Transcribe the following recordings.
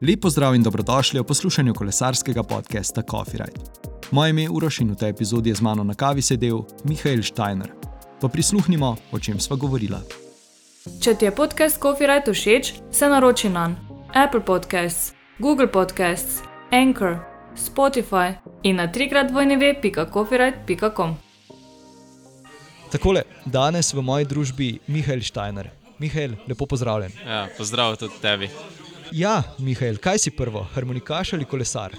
Lepo zdrav in dobrodošli v poslušanju kolesarskega podcasta Coffee Ride. Moje ime je Uroš in v tej epizodi je z mano na kavi sedel Mihael Steiner. Pa prisluhnimo, o čem sva govorila. Če ti je podcast Coffee Ride všeč, se naroči na Apple Podcasts, Google Podcasts, Anchor, Spotify in na trikrat vojneve.coffeeride.com. Takole, danes v moji družbi Mihael Steiner. Mihael, lepo pozdravljen. Ja, pozdrav tudi tebi. Ja, Mihael, kaj si prvo, harmonikaš ali kolesar?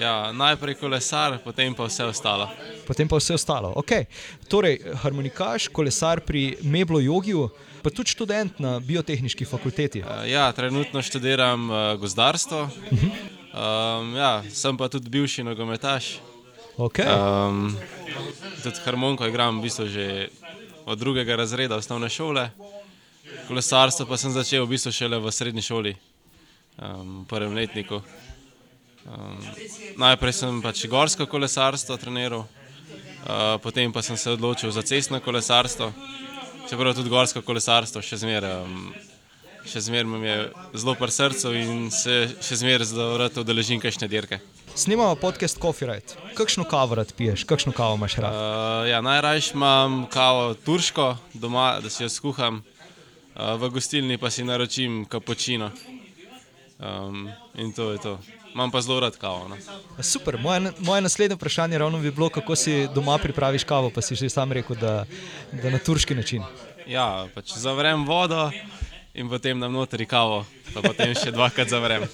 Ja, najprej kolesar, potem pa vse ostalo. Potem pa vse ostalo. Okay. Torej, harmonikaš, kolesar pri Meblo Jogiju, pa tudi študent na biotehnički fakulteti. Uh, ja, trenutno študiram uh, gozdarstvo. Uh -huh. um, ja, sem pa tudi bivši nogometaš. Okay. Um, tudi harmoniko igram v bistvu že od drugega razreda osnovne šole. Kolesarstvo pa sem začel v bistvu šele v srednji šoli um, v prvem letniku. Um, najprej sem pač gorsko kolesarstvo treniral, uh, potem pa sem se odločil za cestno kolesarstvo. Čeprav tudi gorsko kolesarstvo še zmeraj um, zmer mi je zelo pri srcu in se še zmeraj zelo rad udeležim kakšne dirke. Snimamo podcast Coffee Ride. Kakšno kavo rad piješ, kakšno kavo imaš rad? Uh, ja, Najraje imam kavo turško doma, da si jo skuham, uh, v gostilni pa si naročim kapučino. Um, in to je to. Imam pa zelo rad kavo. No. Super. Moje, moje naslednje vprašanje ravno bi bilo, kako si doma pripraviš kavo, pa si že sam rekel, da, da na turški način. Ja, pač zavrem vodo in potem nam notri kavo, pa potem še dvakrat zavrem.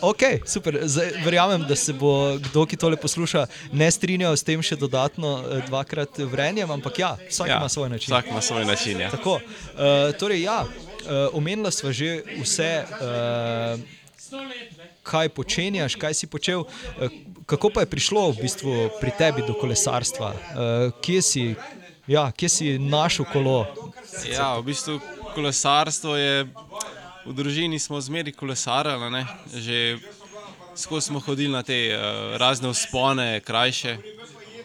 Ok, super. Zdaj, verjamem, da se bo kdo, ki tole posluša, ne strinjal s tem še dodatno eh, dvakrat vrenjem, ampak ja, vsak ja, ima svoj način. Vsak ima svoj način. Ja. Tako, uh, torej, ja, uh, omenila sva že vse. Uh, kaj počenjaš, kaj si počel. Eh, kako pa je prišlo v bistvu pri tebi do kolesarstva? Eh, kje si, ja, kje si našel kolo? Ja, v bistvu kolesarstvo je. V družini smo zmeri kolesarili, že skozi smo hodili na te uh, razne vzpone, krajše.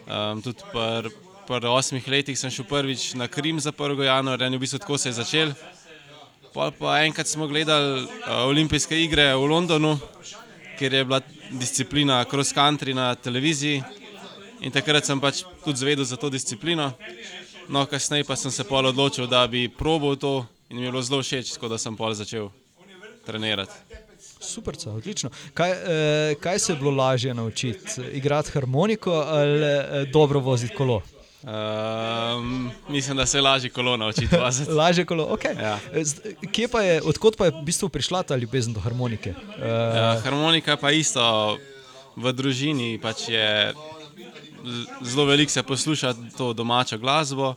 Um, tudi pri pr osmih letih sem šel prvič na Krim za 1. januarja in v bistvu tako se je začel. Pol pa enkrat smo gledali uh, olimpijske igre v Londonu, kjer je bila disciplina cross country na televiziji. In takrat sem pač tudi zvedel za to disciplino. No, kasneje pa sem se pol odločil, da bi probil to in mi je bilo zelo všeč, tako da sem pol začel trenirati. Super, odlično. Kaj, eh, kaj se je bilo lažje naučiti? Igrati harmoniko ali eh, dobro voziti kolo? Um, mislim, da se je lažje kolo naučiti. lažje kolo, ok. Ja. Kje pa je, odkot pa je v bistvu prišla ta ljubezen do harmonike? Uh, ja, harmonika pa isto v družini. Pač je zelo veliko se posluša to domačo glasbo,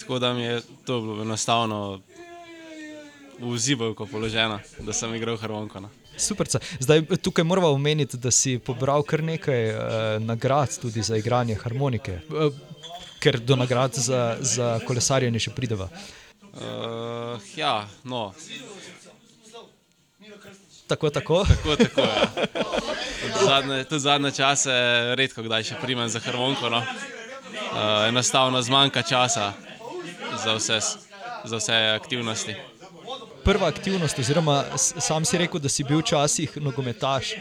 tako da mi je to bilo enostavno vzivalo, ko položena, da sem igral harmoniko. No. Super. Zdaj, tukaj moramo omeniti, da si pobral kar nekaj uh, nagrad tudi za igranje harmonike. Uh, ker do nagrad za, za kolesarjenje še prideva. Uh, ja, no. Tako, tako. tako, tako ja. zadnje, tudi zadnje čase, redko kdaj še primem za harmoniko. No. Uh, enostavno zmanjka časa za vse, za vse aktivnosti prva aktivnost, oziroma sam si rekel, da si bil včasih nogometaš. E,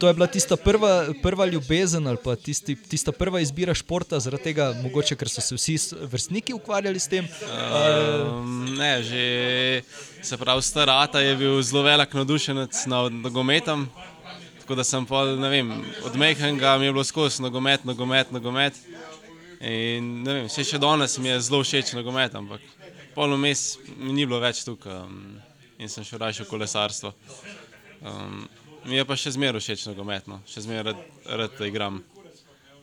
to je bila tista prva, prva ljubezen ali pa tisti, tista prva izbira športa, zaradi tega, mogoče, ker so se vsi vrstniki ukvarjali s tem. Um, ne, že se pravi, starata je bil zelo velik navdušenec nad nogometom. Tako da sem pol, ne vem, od Mejhenga mi je bilo skozi nogomet, nogomet, nogomet. In ne vem, še, še danes mi je zelo všeč nogomet, ampak polno mes mi ni bilo več tukaj um, in sem šel raje v kolesarstvo. Um, mi je pa še zmeraj všeč nogometno, še zmeraj rad, rad igram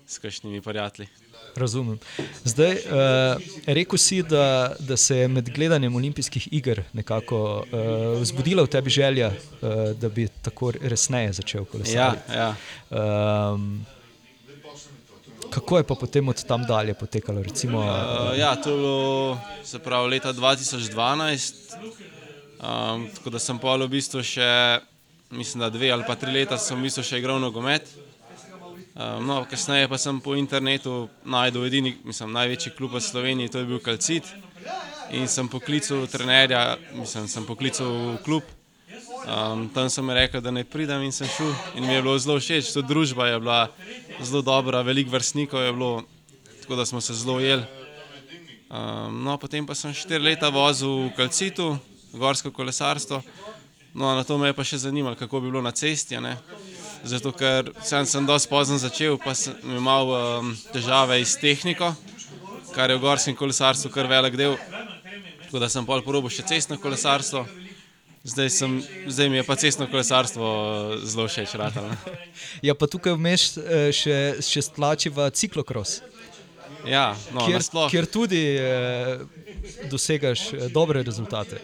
s kakšnimi prijatelji. Razumem. Zdaj, uh, rekel si, da, da se je med gledanjem olimpijskih iger nekako uh, zbudila v tebi želja, uh, da bi tako resneje začel kolesariti. Ja, ja. Um, Kako je pa potem od tam dalje potekalo? Recimo, uh, ja, to je bilo se pravi leta 2012, um, tako da sem pol v bistvu še, mislim, da dve ali pa tri leta sem v bistvu še igral nogomet. Um, no, kasneje pa sem po internetu najdel edini, mislim, največji klub v Sloveniji, to je bil Kalcit. In sem poklical trenerja, mislim, sem poklical klub Um, tam so mi rekli, da naj pridem in sem šel in mi je bilo zelo všeč. Tudi družba je bila zelo dobra, veliko vrstnikov je bilo, tako da smo se zelo jeli. Um, no, potem pa sem štiri leta vozil v Kalcitu, gorsko kolesarstvo. No, na to me je pa še zanimalo, kako bi bilo na cesti. ne. Zato, ker sem, sem dosti pozno začel, pa sem imel um, težave s tehniko, kar je v gorskem kolesarstvu kar velik del. Tako da sem pol porobil še cestno kolesarstvo. Zdaj, sem, zdaj mi je pa cestno kolesarstvo eh, zelo všeč. Ja, pa tukaj vmes eh, še, še stlačiva ciklokros, Ja, no, kjer, nasploh. kjer tudi eh, dosegaš eh, dobre rezultate.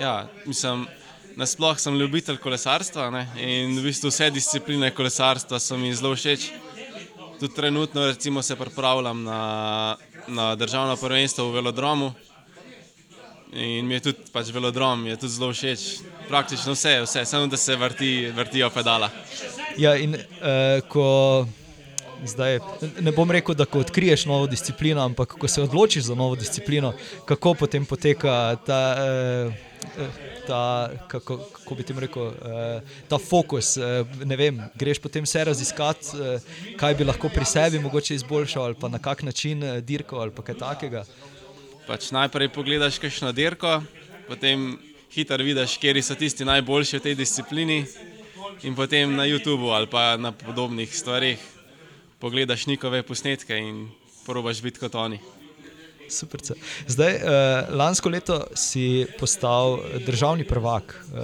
Ja, mislim, nasploh sem ljubitelj kolesarstva ne, in v bistvu vse discipline kolesarstva so mi zelo všeč. Tudi trenutno se pripravljam na, na državno prvenstvo v velodromu. In mi je tudi pač velodrom, mi je tudi zelo všeč. Praktično vse, vse samo da se vrti, vrtijo pedala. Ja, in uh, ko zdaj ne bom rekel, da ko odkriješ novo disciplino, ampak ko se odločiš za novo disciplino, kako potem poteka ta, uh, ta kako, kako bi ti rekel, uh, ta fokus. Uh, ne vem, greš potem vse raziskati, uh, kaj bi lahko pri sebi mogoče izboljšal, ali pa na kak način uh, dirko ali kaj takega. Pač najprej pogledaš kakšno dirko, potem hitro vidiš, kje so tisti najboljši v tej disciplini, in potem na YouTubu ali pa na podobnih stvareh pogledaš njihove posnetke in probaš biti kot oni. Super. Zdaj, uh, lansko leto si postal državni prvak uh,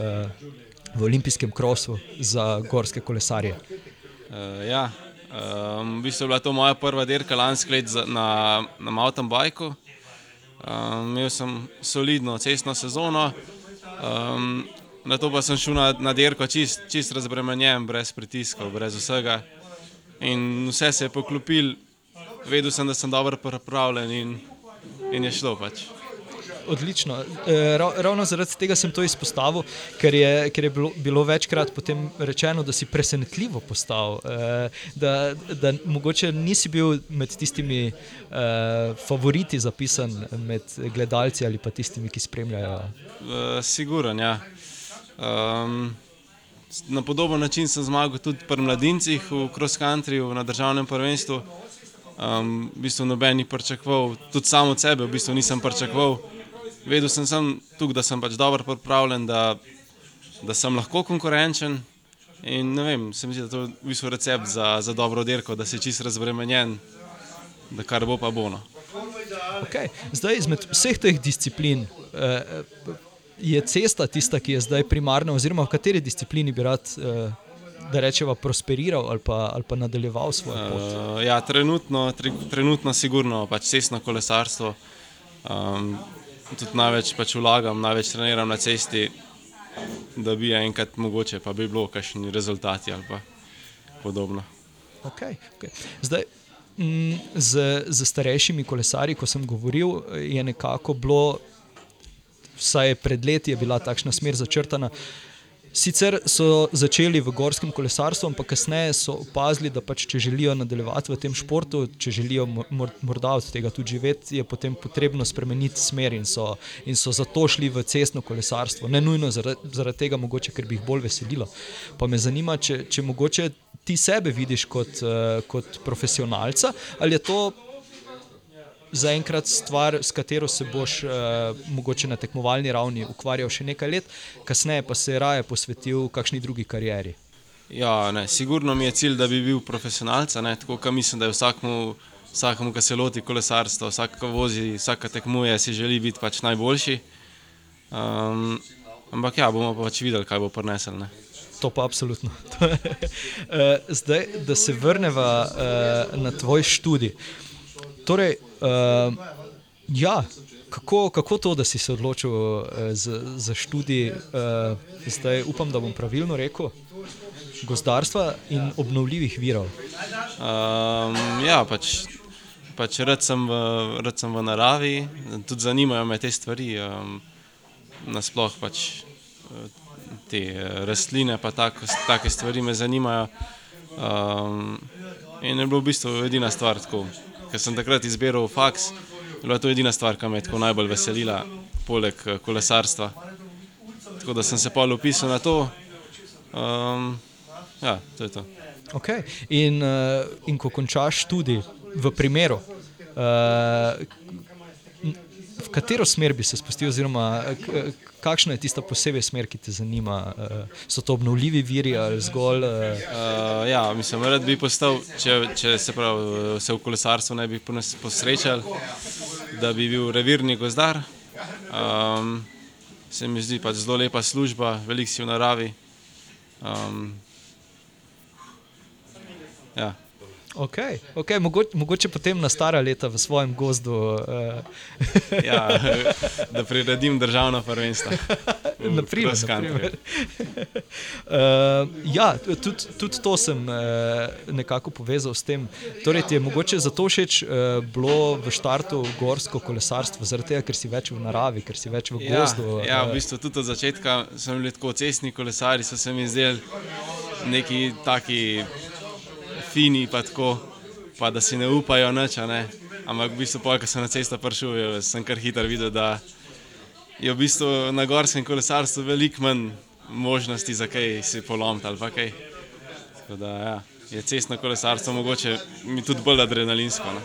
v olimpijskem krosu za gorske kolesarje. Uh, ja, um, v bistvu je bila to moja prva dirka lansko leto na, na mountain bikeu. Um, imel sem solidno cestno sezono, um, na to pa sem šel na, na dirko čist, čist razbremenjen, brez pritiskov, brez vsega. In vse se je poklopil, vedel sem, da sem dobro pripravljen in, in je šlo pač. Odlično. E, rav, ravno zaradi tega sem to izpostavil, ker je, ker je bilo, bilo večkrat potem rečeno, da si presenetljivo postal, e, da, da mogoče nisi bil med tistimi e, favoriti zapisan med gledalci ali pa tistimi, ki spremljajo. Siguren, ja. Um, na podoben način sem zmagal tudi pri mladincih v cross countryju na državnem prvenstvu. Um, v bistvu noben ni pričakoval, tudi sam od sebe v bistvu nisem pričakoval. Vedel sem, sem tukaj, da sem pač dobro pripravljen, da, da sem lahko konkurenčen. In ne vem, se mi zdi, da to je v bistvu recept za, za dobro dirko, da si čist razbremenjen, da kar bo pa bo. No. Okay. Zdaj, izmed vseh teh disciplin, eh, je cesta tista, ki je zdaj primarna, oziroma v kateri disciplini bi rad, eh, da rečemo, prosperiral ali pa, ali pa nadaljeval svojo pot. Uh, ja, trenutno, tre, trenutno sigurno pač cestno kolesarstvo. Um, tudi največ pač vlagam, največ treniram na cesti, da bi enkrat mogoče pa bi bilo kakšni rezultati ali podobno. Okay, okay. Zdaj, mm, z, z starejšimi kolesarji, ko sem govoril, je nekako bilo, vsaj pred leti je bila takšna smer začrtana. Sicer so začeli v gorskem kolesarstvu, ampak kasneje so opazili, da pač, če želijo nadaljevati v tem športu, če želijo mor- morda od tega tudi živeti, je potem potrebno spremeniti smer in so, in so zato šli v cestno kolesarstvo. Ne nujno zaradi, zaradi tega, mogoče, ker bi jih bolj veselilo. Pa me zanima, če, če mogoče ti sebe vidiš kot, uh, kot profesionalca ali je to zaenkrat stvar, s katero se boš uh, mogoče na tekmovalni ravni ukvarjal še nekaj let, kasneje pa se raje posvetil kakšni drugi karieri. Ja, ne, sigurno mi je cilj, da bi bil profesionalec, a ne, tako kot mislim, da je vsakmu, vsakmu, ki se loti kolesarstva, vsak, ki vozi, vsak, ki tekmuje, si želi biti pač najboljši. Um, ampak ja, bomo pa pač videli, kaj bo prinesel. Ne. To pa absolutno. Eh, Zdaj, da se vrnemo na tvoj študij. Torej, uh, ja, kako, kako to, da si se odločil uh, za, za študij, uh, zdaj upam, da bom pravilno rekel, gozdarstva in obnovljivih virov. Um, ja, pač, pač rad, sem v, rad sem v naravi, tudi zanimajo me te stvari. Um, nasploh pač eh, te rastline, pa tako, take stvari me zanimajo. Um, in je bilo v bistvu edina stvar, tako, ker sem takrat izbiral faks, je bila to edina stvar, ki me je tako najbolj veselila, poleg eh, kolesarstva. Tako da sem se pa upisal na to. Um, ja, to je to. Okay. In, uh, in ko končaš študij, v primeru, uh, v katero smer bi se spustil, oziroma k, kakšna je tista posebej smer, ki te zanima? Uh, so to obnovljivi viri ali zgolj? Uh... Uh, ja, mislim, da bi postal, če, če se, prav, se v kolesarstvu ne bi posrečal, da bi bil revirni gozdar. Um, se mi zdi pač zelo lepa služba, veliko si v naravi. Um, ja. Okay, okay. Mogoče, mogoče potem na stara leta v svojem gozdu. Uh... ja, da priredim državno prvenstvo. Naprimer, naprimer. uh, ja, tudi, tudi to sem uh, nekako povezal s tem. Torej, ti je mogoče zato všeč uh, bilo v štartu gorsko kolesarstvo, zaradi tega, ker si več v naravi, ker si več v ja, gozdu. Ja, v bistvu tudi od začetka sem bil tako cestni kolesari, so se mi zdeli neki taki fini, pa, tako, pa da si ne upajo noč. Ampak v bistvu, ko sem na cesto prišel, sem kar hitro videl, da je v bistvu na gorskem kolesarstvu veliko manj možnosti za kaj si polomiti ali kaj. Tako da ja, je cestno kolesarstvo mogoče mi tudi bolj adrenalinsko. Ne?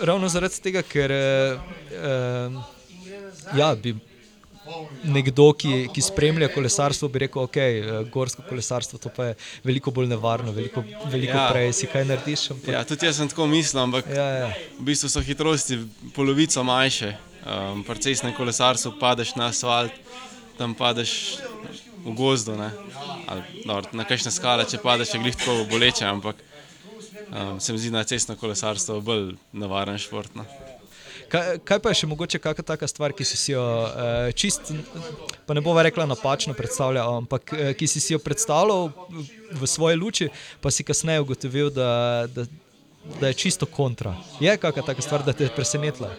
Ravno zaradi tega, ker eh, ja, bi nekdo, ki, ki spremlja kolesarstvo, bi rekel, da je okay, gorsko kolesarstvo to pa je veliko bolj nevarno, veliko, veliko ja. prej si kaj narediš. Ampak... Ja, tudi jaz sem tako mislil, ampak ja, ja. v bistvu so hitrosti polovico manjše. Um, Pri cestnem kolesarstvu padeš na asfalt, tam padeš v gozdu. Ali, no, na kakšne skale, če padeš, je glihko boleče, ampak um, se mi zdi, je cestno kolesarstvo bolj nevaren šport. No. Kaj, kaj pa je še mogoče kakšna taka stvar, ki si, si jo uh, čist, pa ne bova rekla napačno predstavljal, ampak uh, ki si, si jo predstavljal v svoje luči, pa si kasneje ugotovil, da, da, da je čisto kontra. Je kakšna taka stvar, da te je presenetila?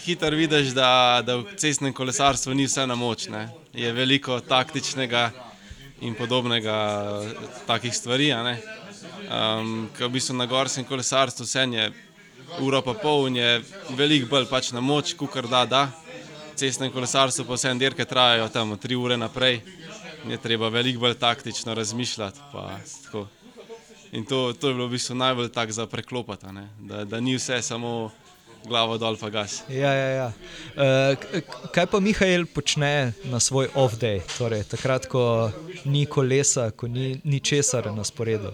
Hitro vidiš, da, da v cestnem kolesarstvu ni vse na moč. Ne? Je veliko taktičnega in podobnega takih stvari. Um, Ker v bistvu na gorskem kolesarstvu vse je uro pa pol in je veliko bolj pač na moč, kot da da. Cestne kolesarstvo pa vse dirke trajajo tam tri ure naprej, je treba veliko bolj taktično razmišljati. In to, to je bilo v bistvu najbolj tako za preklopati, da, da ni vse samo glavo dol, pa gas. Ja, ja, ja. Uh, kaj pa Mihajl počne na svoj off-day, torej takrat, ko ni kolesa, ko ni, ni česar na sporedu?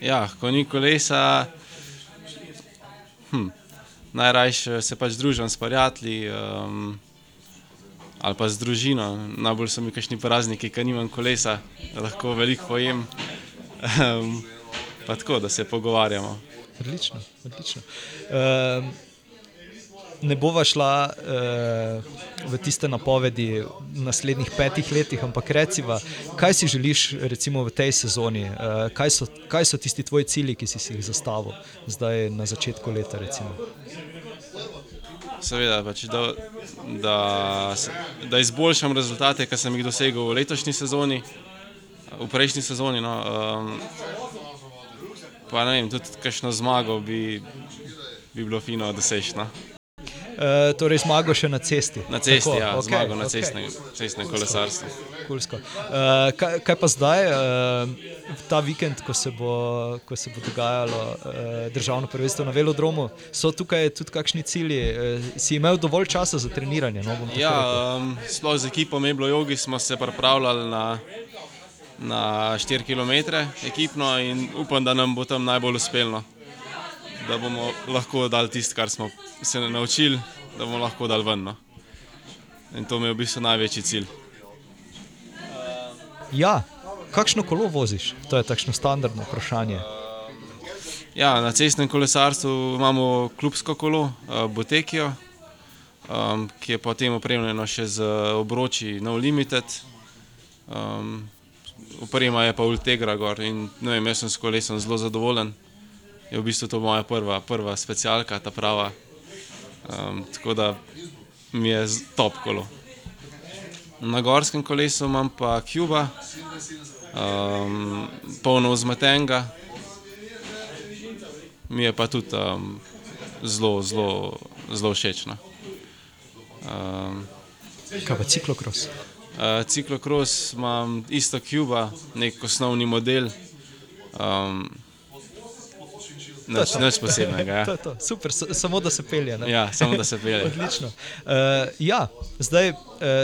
Ja, ko ni kolesa hm, najrajše se pač družim s prijatelji um, ali pa z družino. Najbolj so mi kašni prazniki, ker nimam kolesa, lahko veliko pojem. Um, pa tako, da se pogovarjamo. Odlično, odlično. Um, ne bova šla uh, v tiste napovedi v naslednjih petih letih, ampak reciva, kaj si želiš recimo, v tej sezoni, uh, kaj, so, kaj so tisti tvoji cilji, ki si, jih zastavil zdaj na začetku leta. Recimo. Seveda, pač, da, da, da izboljšam rezultate, ki sem jih dosegel v letošnji sezoni, v prejšnji sezoni. No, um, pa ne vem, tudi kakšno zmago bi, bi bilo fino doseči. No. Uh, torej, zmago še na cesti. Na cesti, Tako, ja, okay, zmago na cestnem okay. kolesarstvu. Uh, kaj, kaj pa zdaj, uh, ta vikend, ko se bo, ko se bo dogajalo uh, državno prvenstvo na velodromu, so tukaj tudi kakšni cilji? Uh, si imel dovolj časa za treniranje? No, ja, um, sploh z ekipo Meblo Jogi smo se pripravljali na, na 4 km ekipno in upam, da nam bo tam najbolj uspelo da bomo lahko dali tisto, kar smo se naučili, da bomo lahko dali ven. No. In to mi je v bistvu največji cilj. Ja, kakšno kolo voziš? To je takšno standardno vprašanje. Ja, na cestnem kolesarstvu imamo klubsko kolo, uh, Botekijo, um, ki je potem opremljeno še z obroči No Limited. Um, oprema je pa Ultegra gor in vem, jaz sem s kolesom zelo zadovoljen je v bistvu to moja prva, prva specialka, ta prava. Um, tako da mi je top kolo. Na gorskem kolesu imam pa Cuba, um, polno vzmetenega. Mi je pa tudi um, zelo, zelo, zelo všeč. No. Um, Kaj pa ciklokros? Uh, ciklokros imam isto Cuba, nek osnovni model. Um, Nič, nič posebnega. Ja. To je to, super, s- samo da se pelje. ne? Ja, samo da se pelje. Odlično. Uh, ja, zdaj uh,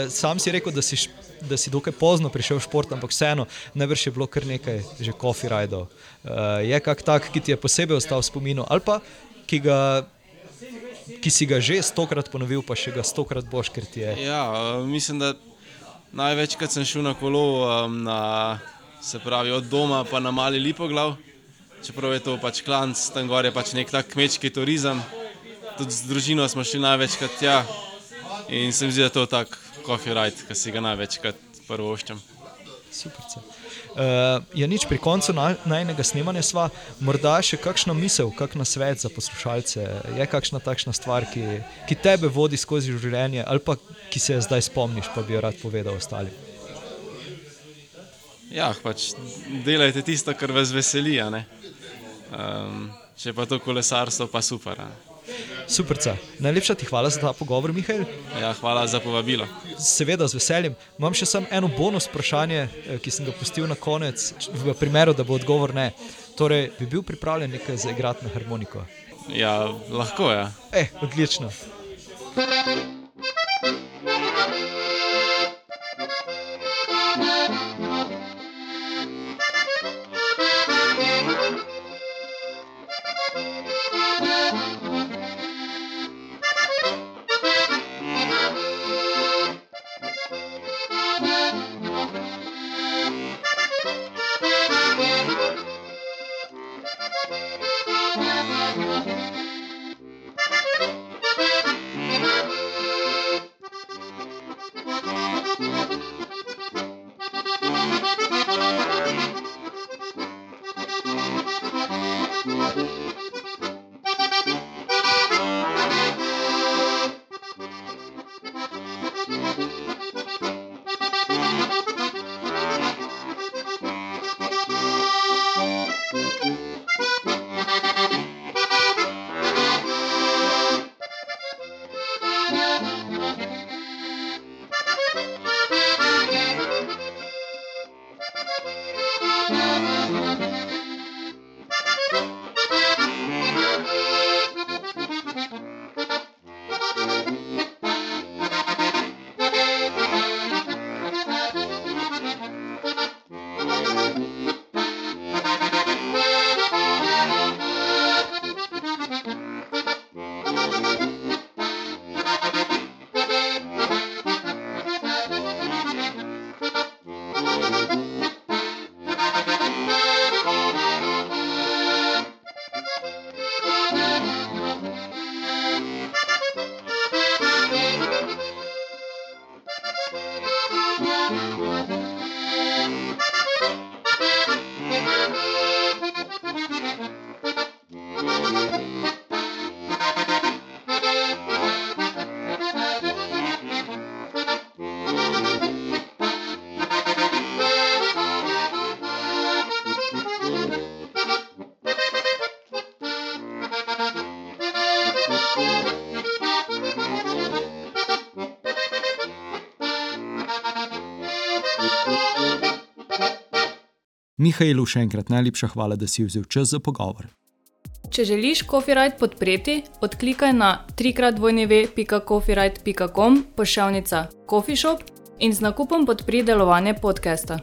sam si rekel, da si, da si dokaj pozno prišel v šport, ampak vseeno, najbrž je bilo kar nekaj že coffee rajdov. Uh, je kak tak, ki ti je posebej ostal v spominu, ali pa ki, ga, ki si ga že stokrat ponovil, pa še ga stokrat boš, ker ti je. Ja, uh, mislim, da največkrat sem šel na kolo, um, na, se pravi od doma pa na mali lipoglav. Čeprav je to pač klanc, tam gor je pač nek tak kmečki turizem. Tudi z družino smo šli največkrat tja in se mi zdi, da je to tak coffee ride, ki si ga največkrat prvoščam. Super. Uh, je nič pri koncu na- najnega snemanja sva, morda še kakšna misel, kakšna svet za poslušalce, je kakšna takšna stvar, ki, ki tebe vodi skozi življenje, ali pa ki se je zdaj spomniš, pa bi jo rad povedal ostalim. Ja, pač delajte tisto, kar vas veseli. ne. Um, če pa to kolesarstvo, pa super. a ne. Super, najlepša ti hvala za ta pogovor, Mihajl. Ja, hvala za povabilo. Seveda, z veseljem. Imam še samo eno bonus vprašanje, eh, ki sem ga pustil na konec, v primeru, da bo odgovor ne. Torej, bi bil pripravljen nekaj zaigrati na harmoniko? Ja, lahko je. Ja. Eh, odlično. Mihajlu še enkrat najlepša hvala, da si vzel čas za pogovor. Če želiš Copyright podpreti, odklikaj na www.copyright.com pošiljka Coffee Shop in z nakupom podpri delovanje podcasta.